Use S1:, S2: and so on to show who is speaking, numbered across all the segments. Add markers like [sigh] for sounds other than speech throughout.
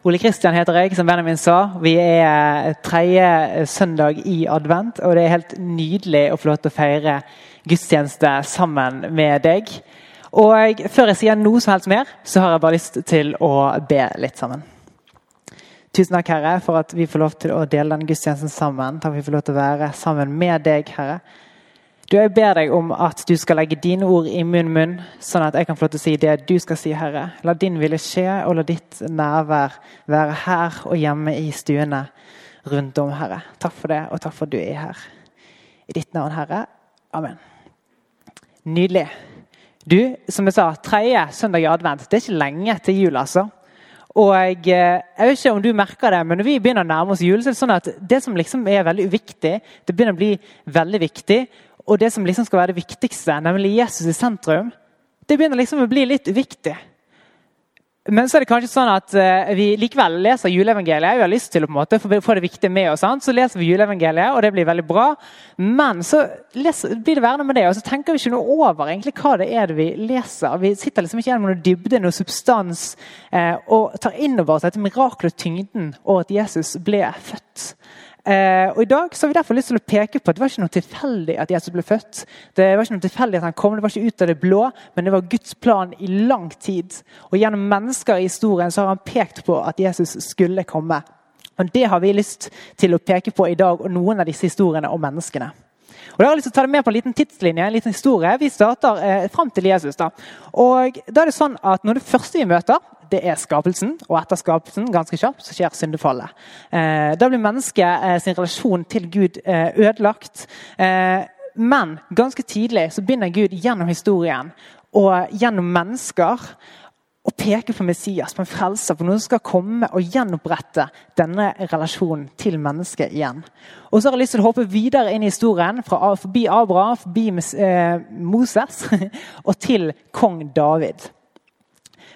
S1: Ole Kristian heter jeg, som Benjamin min sa. Vi er tredje søndag i advent, og det er helt nydelig å få lov til å feire gudstjeneste sammen med deg. Og før jeg sier noe som helst mer, så har jeg bare lyst til å be litt sammen. Tusen takk, Herre, for at vi får lov til å dele den gudstjenesten sammen. Takk for at vi får lov til å være sammen med deg, Herre. Du, Jeg ber deg om at du skal legge dine ord i min munn, sånn at jeg kan få lov til å si det du skal si, Herre. La din vilje skje, og la ditt nærvær være her og hjemme i stuene rundt om, Herre. Takk for det, og takk for at du er her. I ditt navn, Herre. Amen. Nydelig. Du, som jeg sa, tredje søndag i advent. Det er ikke lenge til jul, altså. Og jeg, jeg vet ikke om du merker det, men når vi begynner å nærme oss jul, så er det sånn at det som liksom er veldig uviktig, det begynner å bli veldig viktig og det som liksom skal være det viktigste, nemlig Jesus i sentrum, det begynner liksom å bli litt uviktig. Men så er det kanskje sånn at uh, vi likevel leser juleevangeliet. Vi har lyst til å på en måte få det viktige med oss. Så leser vi juleevangeliet, og det blir veldig bra. Men så leser, blir det værende med det, og så tenker vi ikke noe over egentlig hva det er det vi leser. Vi sitter liksom ikke gjennom noe dybde, noe substans, uh, og tar inn over oss dette og tyngden og at Jesus ble født. Eh, og I dag så har vi derfor lyst til å peke på at det var ikke noe tilfeldig at Jesus ble født. Det var ikke noe tilfeldig at han kom, det var ikke ut av det blå, men det var Guds plan i lang tid. Og Gjennom mennesker i historien så har han pekt på at Jesus skulle komme. Og Det har vi lyst til å peke på i dag, og noen av disse historiene om menneskene. Og da har jeg lyst til å ta det med på en liten tidslinje, en liten historie. Vi starter eh, fram til Jesus. da. Og da er det sånn at Når det første vi møter, det er skapelsen. Og etter skapelsen ganske kjapt, så skjer syndefallet. Eh, da blir mennesket eh, sin relasjon til Gud eh, ødelagt. Eh, men ganske tidlig så begynner Gud gjennom historien og gjennom mennesker å peke på Messias, på en frelser, på noen som skal komme og gjenopprette denne relasjonen til mennesket igjen. Og så har jeg lyst til å hoppe videre inn i historien, fra, forbi Abraham, forbi eh, Moses [laughs] og til kong David.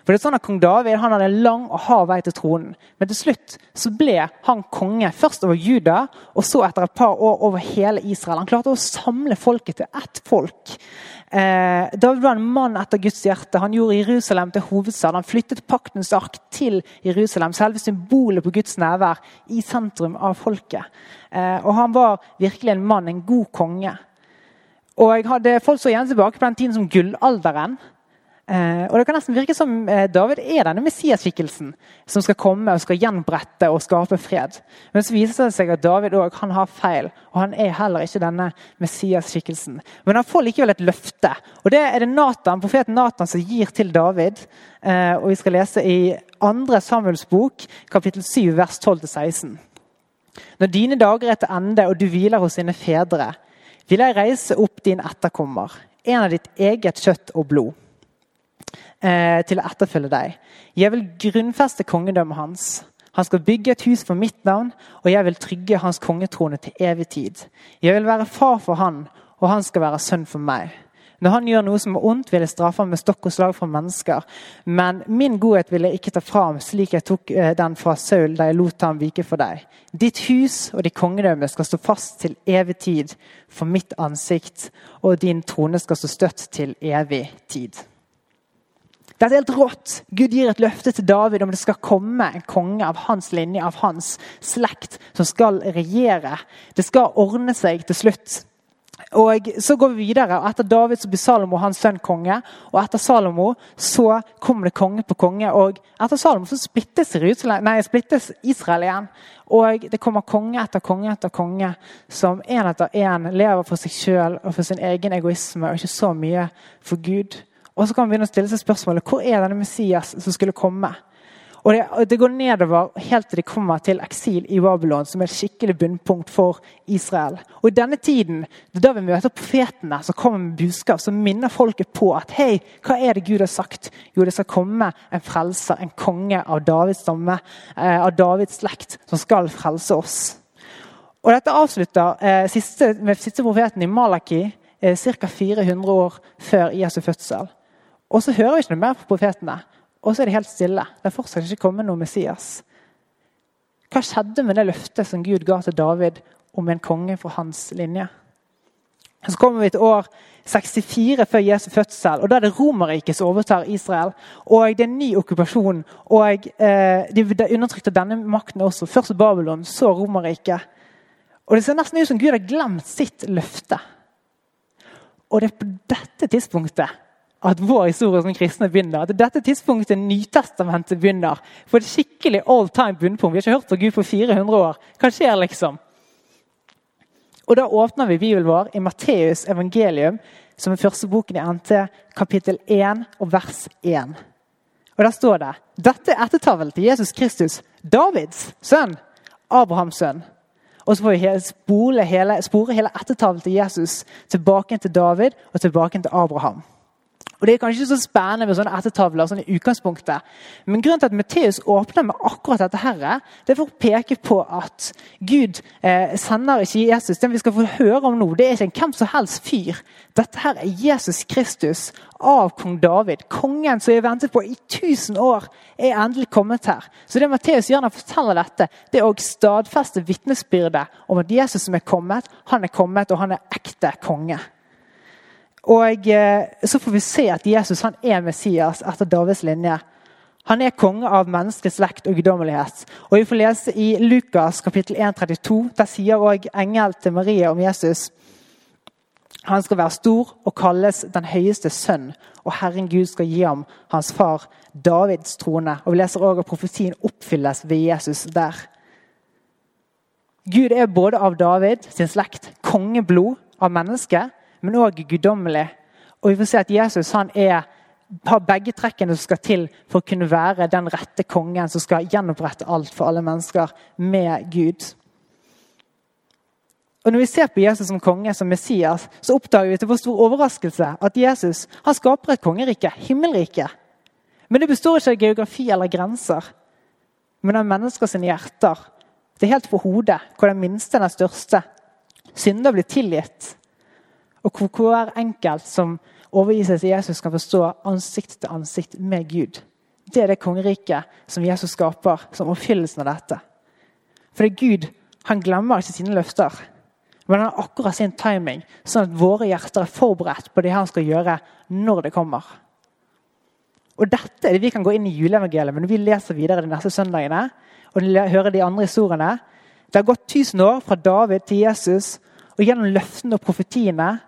S1: For det er sånn at Kong David han hadde en lang og hard vei til tronen. Men til slutt så ble han konge først over Juda, og så etter et par år over hele Israel. Han klarte å samle folket til ett folk. Eh, David var en mann etter Guds hjerte. Han gjorde Jerusalem til hovedstad. Han flyttet paktens ark til Jerusalem, selve symbolet på Guds nærvær, i sentrum av folket. Eh, og han var virkelig en mann, en god konge. Og jeg hadde Folk så igjen tilbake på den tiden som gullalderen. Eh, og Det kan nesten virke som eh, David er denne Messias-skikkelsen som skal komme og skal gjenbrette og skape fred. Men så viser det seg at David også, han har feil, og han er heller ikke denne Messias-skikkelsen. Men han får likevel et løfte. og Det er det Nathan, profeten Nathan som gir til David. Eh, og Vi skal lese i 2. Samuels bok, kapittel 7, vers 12-16. Når dine dager er til ende og du hviler hos dine fedre, vil jeg reise opp din etterkommer, en av ditt eget kjøtt og blod til å etterfølge deg. Jeg vil grunnfeste kongedømmet hans. Han skal bygge et hus for mitt navn, og jeg vil trygge hans kongetrone til evig tid. Jeg vil være far for han, og han skal være sønn for meg. Når han gjør noe som er ondt, vil jeg straffe ham med stokk og slag fra mennesker. Men min godhet vil jeg ikke ta fra ham, slik jeg tok eh, den fra Saul da jeg lot ham vike for deg. Ditt hus og ditt kongedømme skal stå fast til evig tid for mitt ansikt, og din trone skal stå støtt til evig tid. Dette er helt rått. Gud gir et løfte til David om det skal komme en konge av hans linje, av hans slekt, som skal regjere. Det skal ordne seg til slutt. Og Så går vi videre. og Etter David så blir Salomo hans sønn konge. Og etter Salomo så kommer det konge på konge. Og etter Salomo så splittes, nei, splittes Israel igjen. Og det kommer konge etter konge etter konge som en etter en lever for seg sjøl og for sin egen egoisme og ikke så mye for Gud. Og så kan man begynne å stille seg spørsmålet hvor er denne Messias som skulle komme? Og det, det, går nedover helt til de kommer til eksil i Babylon, som er et skikkelig bunnpunkt for Israel. Og I denne tiden, det er da vi møter profetene som kommer med budskap, som minner folket på at hei, hva er det Gud har sagt? Jo, det skal komme en frelser, en konge av Davids stamme, eh, av Davids slekt, som skal frelse oss. Og Dette avslutter eh, siste, med siste profeten i Malaki eh, ca. 400 år før Jesu fødsel. Og så hører vi ikke noe mer på profetene. Og så er det helt stille. Det er fortsatt ikke kommet noe Messias. Hva skjedde med det løftet som Gud ga til David om en konge fra hans linje? Så kommer vi til år 64 før Jesu fødsel, og da er det Romerriket som overtar Israel. Og det er en ny okkupasjon. og eh, De undertrykte denne makten også. Først Babylon, så Romerriket. Og Det ser nesten ut som Gud har glemt sitt løfte. Og det er på dette tidspunktet at vår historie som kristne begynner. Er dette tidspunktet Nytestamentet begynner. For et skikkelig all time bunnpunkt. Vi har ikke hørt fra Gud på 400 år. Hva skjer, liksom? Og Da åpner vi Bibelen vår i Matteus evangelium, som er første boken i NT, kapittel 1 og vers 1. Og Der står det dette er ettertavlen til Jesus Kristus, Davids sønn, Abrahams sønn. Og så får vi spore hele, spore hele ettertavlen til Jesus tilbake til David og tilbake til Abraham. Og Det er kanskje ikke så spennende med sånne ettertavler sånn i utgangspunktet. Men grunnen til at Matteus åpner med akkurat dette, her, det er for å peke på at Gud eh, sender ikke Jesus. Den vi skal få høre om nå, det er ikke en hvem som helst fyr. Dette her er Jesus Kristus av kong David. Kongen som vi har ventet på i 1000 år, er endelig kommet her. Så det Matteus gjør når han forteller dette, det er å stadfeste vitnesbyrdet om at Jesus som er kommet, han er kommet, og han er ekte konge. Og eh, Så får vi se at Jesus han er Messias etter Davids linje. Han er konge av menneskets slekt og guddommelighet. Og Vi får lese i Lukas kapittel 1, 32. Der sier også engel til Maria om Jesus han skal være stor og kalles den høyeste sønn, og Herren Gud skal gi ham hans far Davids trone. Og Vi leser også at profetien oppfylles ved Jesus der. Gud er både av David sin slekt, kongeblod av mennesket, men òg guddommelig. Og vi får se at Jesus han er, har begge trekkene som skal til for å kunne være den rette kongen som skal gjenopprette alt for alle mennesker med Gud. Og Når vi ser på Jesus som konge, som Messias, så oppdager vi til vår stor overraskelse at Jesus han skaper et kongerike, himmelrike. Men det består ikke av geografi eller grenser, men av menneskers hjerter. Det er helt på hodet, hvor den minste er den største. Synder blir tilgitt. Og hvor hver enkelt som overgir seg til Jesus, kan forstå ansikt til ansikt med Gud. Det er det kongeriket som Jesus skaper som oppfyllelsen av dette. For det er Gud han glemmer ikke sine løfter. Men han har akkurat sin timing, sånn at våre hjerter er forberedt på det han skal gjøre når det kommer. Og Dette er det vi kan gå inn i juleevangeliet men vi leser videre de neste søndagene. og hører de andre historiene. Det har gått tusen år fra David til Jesus, og gjennom løftene og profetiene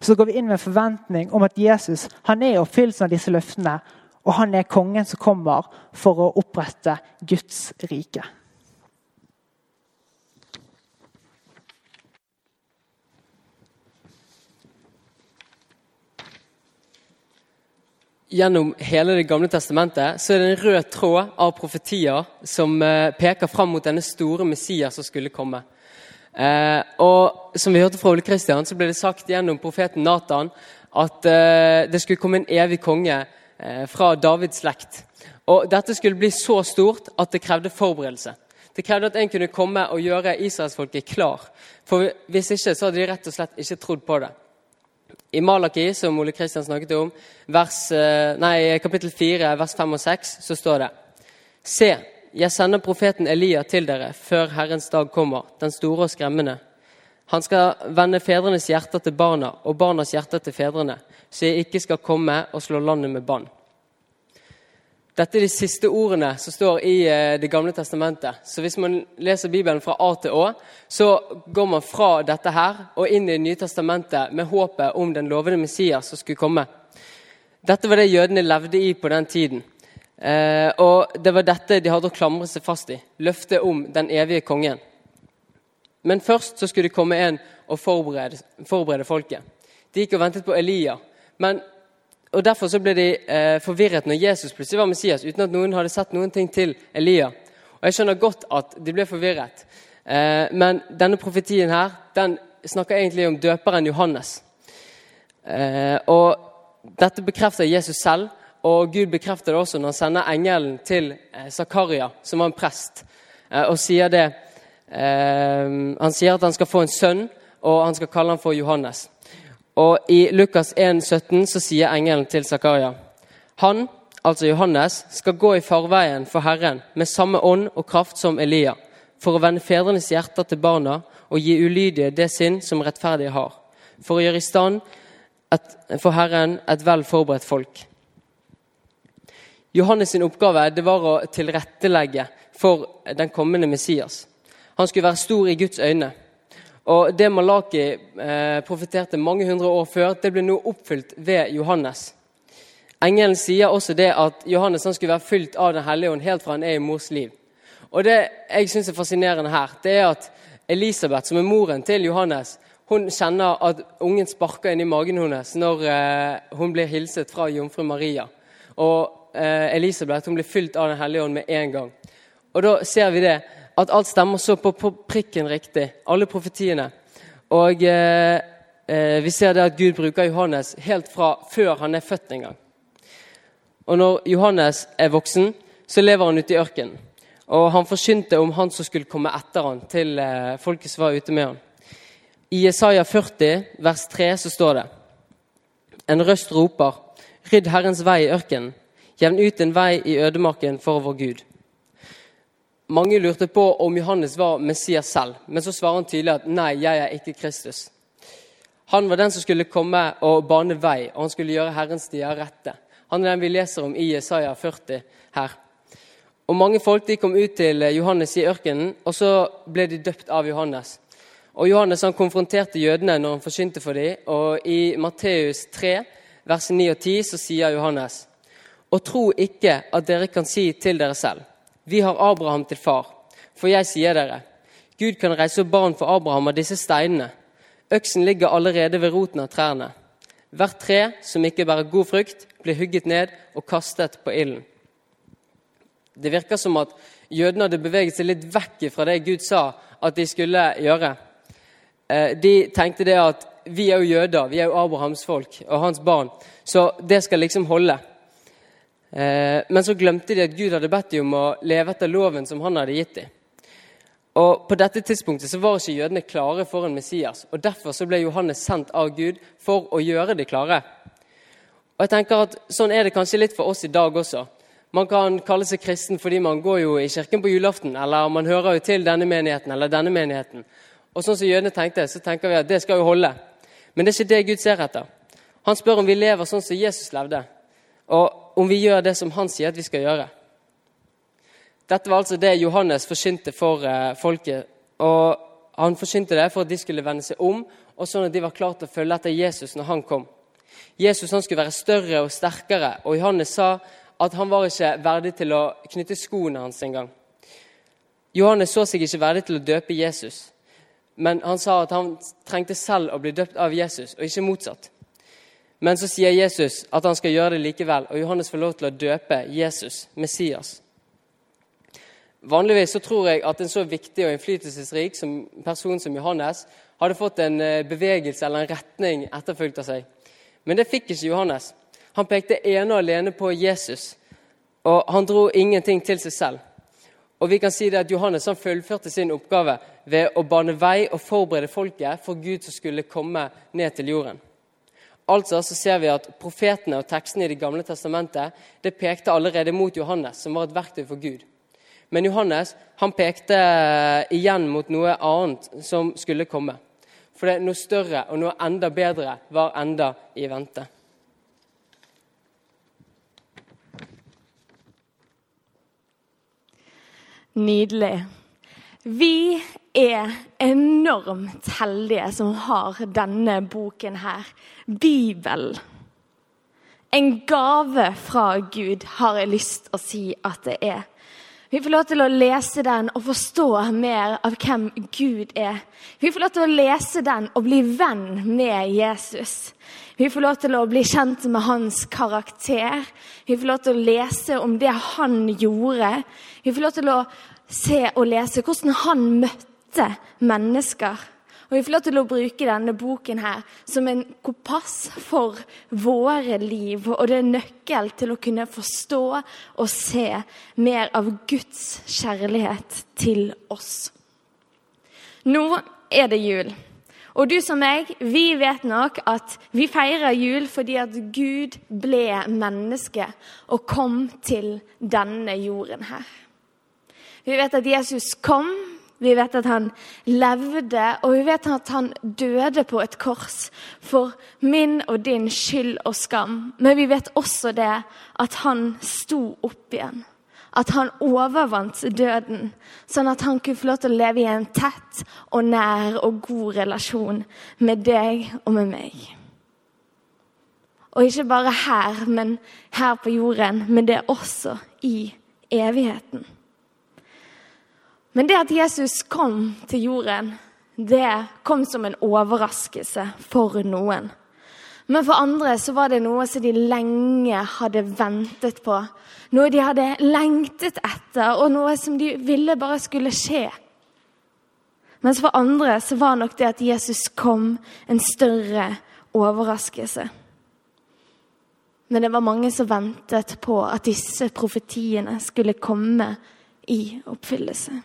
S1: så går vi inn med en forventning om at Jesus han er oppfyllelsen av disse løftene. Og han er kongen som kommer for å opprette Guds rike.
S2: Gjennom hele Det gamle testamentet så er det en rød tråd av profetier som eh, peker fram mot denne store Messias som skulle komme. Eh, og Som vi hørte fra Ole Kristian, så ble det sagt gjennom profeten Nathan at eh, det skulle komme en evig konge eh, fra Davids slekt. Og Dette skulle bli så stort at det krevde forberedelse. Det krevde at en kunne komme og gjøre israelsfolket klar. For Hvis ikke så hadde de rett og slett ikke trodd på det. I Malaki, som Ole Kristian snakket om, vers, eh, nei, kapittel 4, vers 5 og 6, så står det Se, jeg sender profeten Elia til dere før Herrens dag kommer, den store og skremmende. Han skal vende fedrenes hjerter til barna og barnas hjerter til fedrene, så jeg ikke skal komme og slå landet med bann. Dette er de siste ordene som står i eh, Det gamle testamentet. Så hvis man leser Bibelen fra A til Å, så går man fra dette her og inn i Det nye testamentet med håpet om den lovede Messias som skulle komme. Dette var det jødene levde i på den tiden. Eh, og Det var dette de hadde å klamre seg fast i. Løftet om den evige kongen. Men først så skulle det komme en og forberede, forberede folket. De gikk og ventet på Elia. Men, og Derfor så ble de eh, forvirret når Jesus plutselig var Messias, uten at noen hadde sett noen ting til Elia. Og Jeg skjønner godt at de ble forvirret. Eh, men denne profetien her, den snakker egentlig om døperen Johannes. Eh, og Dette bekrefter Jesus selv og Gud bekrefter det også når han sender engelen til eh, Zakaria, som var en prest, eh, og sier det Eh, han sier at han skal få en sønn, og han skal kalle ham for Johannes. Og I Lukas 1, 17 så sier engelen til Zakaria Han, altså Johannes, skal gå i farveien for Herren med samme ånd og kraft som Elia, for å vende fedrenes hjerter til barna og gi ulydige det sinn som rettferdige har, for å gjøre i stand et, for Herren et vel forberedt folk. Johannes' sin oppgave det var å tilrettelegge for den kommende Messias. Han skulle være stor i Guds øyne. Og Det Malaki eh, profeterte mange hundre år før, det ble nå oppfylt ved Johannes. Engelen sier også det at Johannes skulle være fylt av Den hellige ånd helt fra han er i mors liv. Og Det jeg syns er fascinerende her, det er at Elisabeth, som er moren til Johannes, hun kjenner at ungen sparker inn i magen hennes når eh, hun blir hilset fra jomfru Maria. Og Elisabeth hun blir fylt av Den hellige ånd med en gang. Og Da ser vi det, at alt stemmer så på, på prikken riktig. Alle profetiene. Og eh, eh, vi ser det at Gud bruker Johannes helt fra før han er født en gang. Og når Johannes er voksen, så lever han ute i ørkenen. Og han forkynte om han som skulle komme etter han, til eh, folket som var ute med han. I Jesaja 40, vers 3, så står det En røst roper, rydd Herrens vei i ørkenen, jevn ut en vei i ødemarken for vår Gud. Mange lurte på om Johannes var Messias selv, men så svarer han tydelig at nei, jeg er ikke Kristus. Han var den som skulle komme og bane vei, og han skulle gjøre Herrens stier rette. Han er den vi leser om i Jesaja 40 her. Og Mange folk de kom ut til Johannes i ørkenen, og så ble de døpt av Johannes. Og Johannes han konfronterte jødene når han forsynte for dem. Og I Matteus 3, vers 9 og 10, så sier Johannes.: Og tro ikke at dere kan si til dere selv:" Vi har Abraham til far. For jeg sier dere, Gud kan reise opp barn for Abraham av disse steinene. Øksen ligger allerede ved roten av trærne. Hvert tre som ikke bærer god frukt, blir hugget ned og kastet på ilden. Det virker som at jødene hadde beveget seg litt vekk fra det Gud sa at de skulle gjøre. Eh, de tenkte det at vi er jo jøder, vi er jo Abrahams folk og hans barn, så det skal liksom holde. Eh, men så glemte de at Gud hadde bedt dem om å leve etter loven som han hadde gitt dem. Og På dette tidspunktet så var ikke jødene klare for en Messias. og Derfor så ble Johannes sendt av Gud for å gjøre de klare. Og jeg tenker at Sånn er det kanskje litt for oss i dag også. Man kan kalle seg kristen fordi man går jo i kirken på julaften, eller man hører jo til denne menigheten eller denne menigheten. Og sånn som jødene tenkte, så tenker vi at det skal jo holde. Men det er ikke det Gud ser etter. Han spør om vi lever sånn som Jesus levde. Og om vi gjør det som han sier at vi skal gjøre. Dette var altså det Johannes forsynte for eh, folket. og Han forsynte det for at de skulle vende seg om, og sånn at de var klare til å følge etter Jesus når han kom. Jesus han skulle være større og sterkere, og Johannes sa at han var ikke verdig til å knytte skoene hans engang. Johannes så seg ikke verdig til å døpe Jesus, men han sa at han trengte selv å bli døpt av Jesus, og ikke motsatt. Men så sier Jesus at han skal gjøre det likevel, og Johannes får lov til å døpe Jesus, Messias. Vanligvis så tror jeg at en så viktig og innflytelsesrik som person som Johannes hadde fått en eh, bevegelse eller en retning etterfulgt av seg. Men det fikk ikke Johannes. Han pekte ene og alene på Jesus, og han dro ingenting til seg selv. Og vi kan si det at Johannes han fullførte sin oppgave ved å bane vei og forberede folket for Gud som skulle komme ned til jorden. Altså så ser vi at Profetene og tekstene i Det gamle testamentet det pekte allerede mot Johannes, som var et verktøy for Gud. Men Johannes han pekte eh, igjen mot noe annet som skulle komme. For det er noe større og noe enda bedre var enda i vente.
S3: Nydelig. Vi er enormt heldige som har denne boken her. Bibelen. En gave fra Gud, har jeg lyst til å si at det er. Vi får lov til å lese den og forstå mer av hvem Gud er. Vi får lov til å lese den og bli venn med Jesus. Vi får lov til å bli kjent med hans karakter. Vi får lov til å lese om det han gjorde. Vi får lov til å se og lese hvordan han møtte mennesker. Og Vi får lov til å bruke denne boken her som en kompass for våre liv. Og det er nøkkel til å kunne forstå og se mer av Guds kjærlighet til oss. Nå er det jul. Og du som meg, vi vet nok at vi feirer jul fordi at Gud ble menneske og kom til denne jorden her. Vi vet at Jesus kom, vi vet at han levde, og vi vet at han døde på et kors for min og din skyld og skam. Men vi vet også det at han sto opp igjen at han overvant døden, sånn at han kunne få lov til å leve i en tett og nær og god relasjon med deg og med meg. Og ikke bare her, men her på jorden, men det er også i evigheten. Men det at Jesus kom til jorden, det kom som en overraskelse for noen. Men for andre så var det noe som de lenge hadde ventet på. Noe de hadde lengtet etter, og noe som de ville bare skulle skje. Mens for andre så var nok det at Jesus kom, en større overraskelse. Men det var mange som ventet på at disse profetiene skulle komme i oppfyllelse.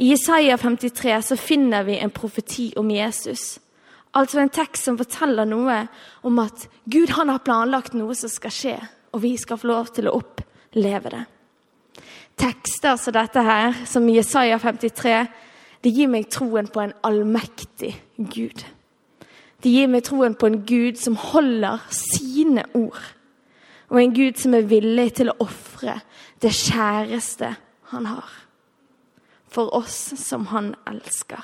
S3: I Isaiah 53 så finner vi en profeti om Jesus. Altså en tekst som forteller noe om at Gud han har planlagt noe som skal skje, og vi skal få lov til å oppleve det. Tekster som dette her, som i Jesaja 53, det gir meg troen på en allmektig Gud. Det gir meg troen på en Gud som holder sine ord, og en Gud som er villig til å ofre det kjæreste han har, for oss som han elsker.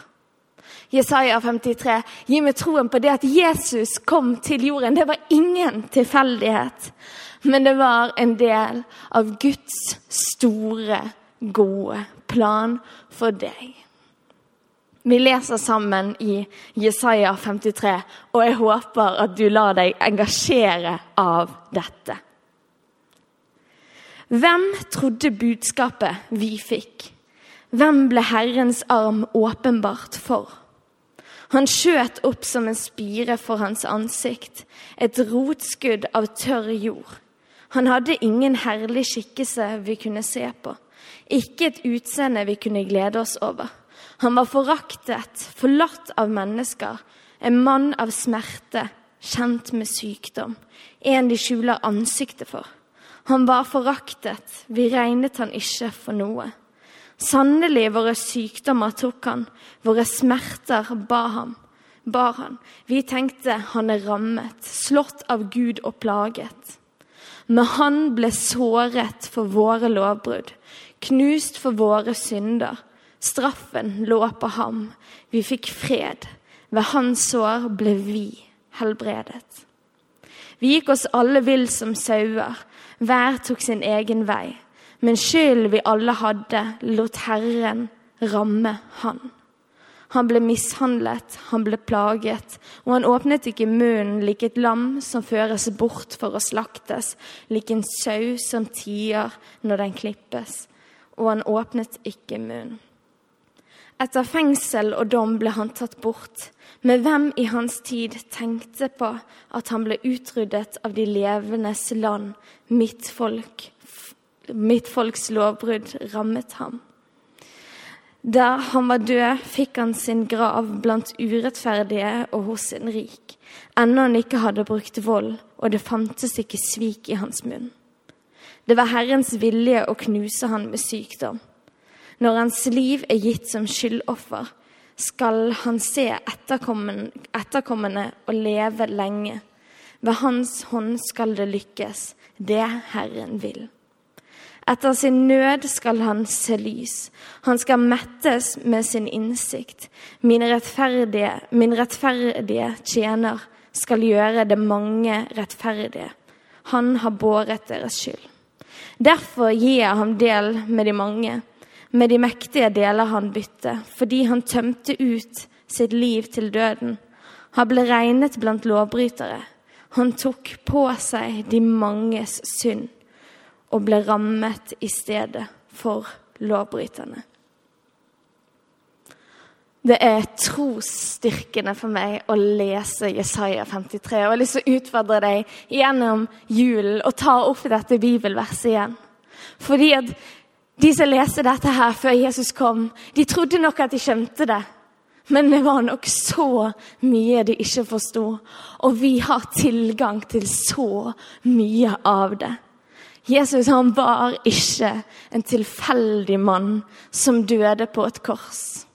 S3: Jesaja 53 gir meg troen på det at Jesus kom til jorden. Det var ingen tilfeldighet, men det var en del av Guds store, gode plan for deg. Vi leser sammen i Jesaja 53, og jeg håper at du lar deg engasjere av dette. Hvem trodde budskapet vi fikk? Hvem ble Herrens arm åpenbart for? Han skjøt opp som en spire for hans ansikt, et rotskudd av tørr jord. Han hadde ingen herlig skikkelse vi kunne se på, ikke et utseende vi kunne glede oss over. Han var foraktet, forlatt av mennesker, en mann av smerte, kjent med sykdom, en de skjuler ansiktet for. Han var foraktet, vi regnet han ikke for noe. Sannelig, våre sykdommer tok han, våre smerter ba ham. Bar han. Vi tenkte han er rammet, slått av Gud og plaget. Men han ble såret for våre lovbrudd, knust for våre synder. Straffen lå på ham, vi fikk fred. Ved hans sår ble vi helbredet. Vi gikk oss alle vill som sauer, hver tok sin egen vei. Men skylden vi alle hadde, lot Herren ramme han. Han ble mishandlet, han ble plaget, og han åpnet ikke munnen lik et lam som føres bort for å slaktes, lik en sau som tier når den klippes, og han åpnet ikke munnen. Etter fengsel og dom ble han tatt bort, men hvem i hans tid tenkte på at han ble utryddet av de levendes land, mitt folk, mitt folks lovbrudd rammet ham. Da han var død, fikk han sin grav blant urettferdige og hos en rik, ennå han ikke hadde brukt vold, og det fantes ikke svik i hans munn. Det var Herrens vilje å knuse han med sykdom. Når hans liv er gitt som skyldoffer, skal han se etterkommende og leve lenge. Ved hans hånd skal det lykkes, det Herren vil. Etter sin nød skal han se lys. Han skal mettes med sin innsikt. Min rettferdige, min rettferdige tjener skal gjøre det mange rettferdige. Han har båret deres skyld. Derfor gir jeg ham del med de mange. Med de mektige deler han bytte, fordi han tømte ut sitt liv til døden. Han ble regnet blant lovbrytere. Han tok på seg de manges synd og ble rammet i stedet for lovbryterne. Det er trosstyrkende for meg å lese Jesaja 53. Og jeg har lyst til å utfordre deg gjennom julen og ta opp dette bibelverset igjen. Fordi at de som leste dette her før Jesus kom, de trodde nok at de skjønte det. Men det var nok så mye de ikke forsto, og vi har tilgang til så mye av det. Jesus han var ikke en tilfeldig mann som døde på et kors.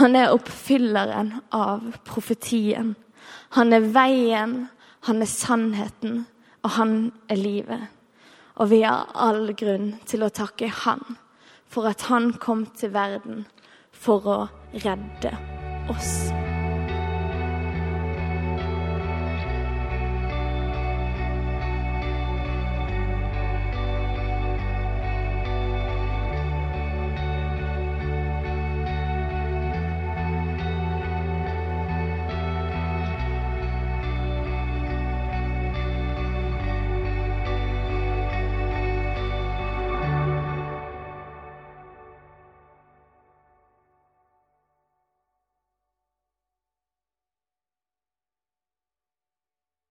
S3: Han er oppfylleren av profetien. Han er veien, han er sannheten, og han er livet. Og vi har all grunn til å takke han for at han kom til verden for å redde oss.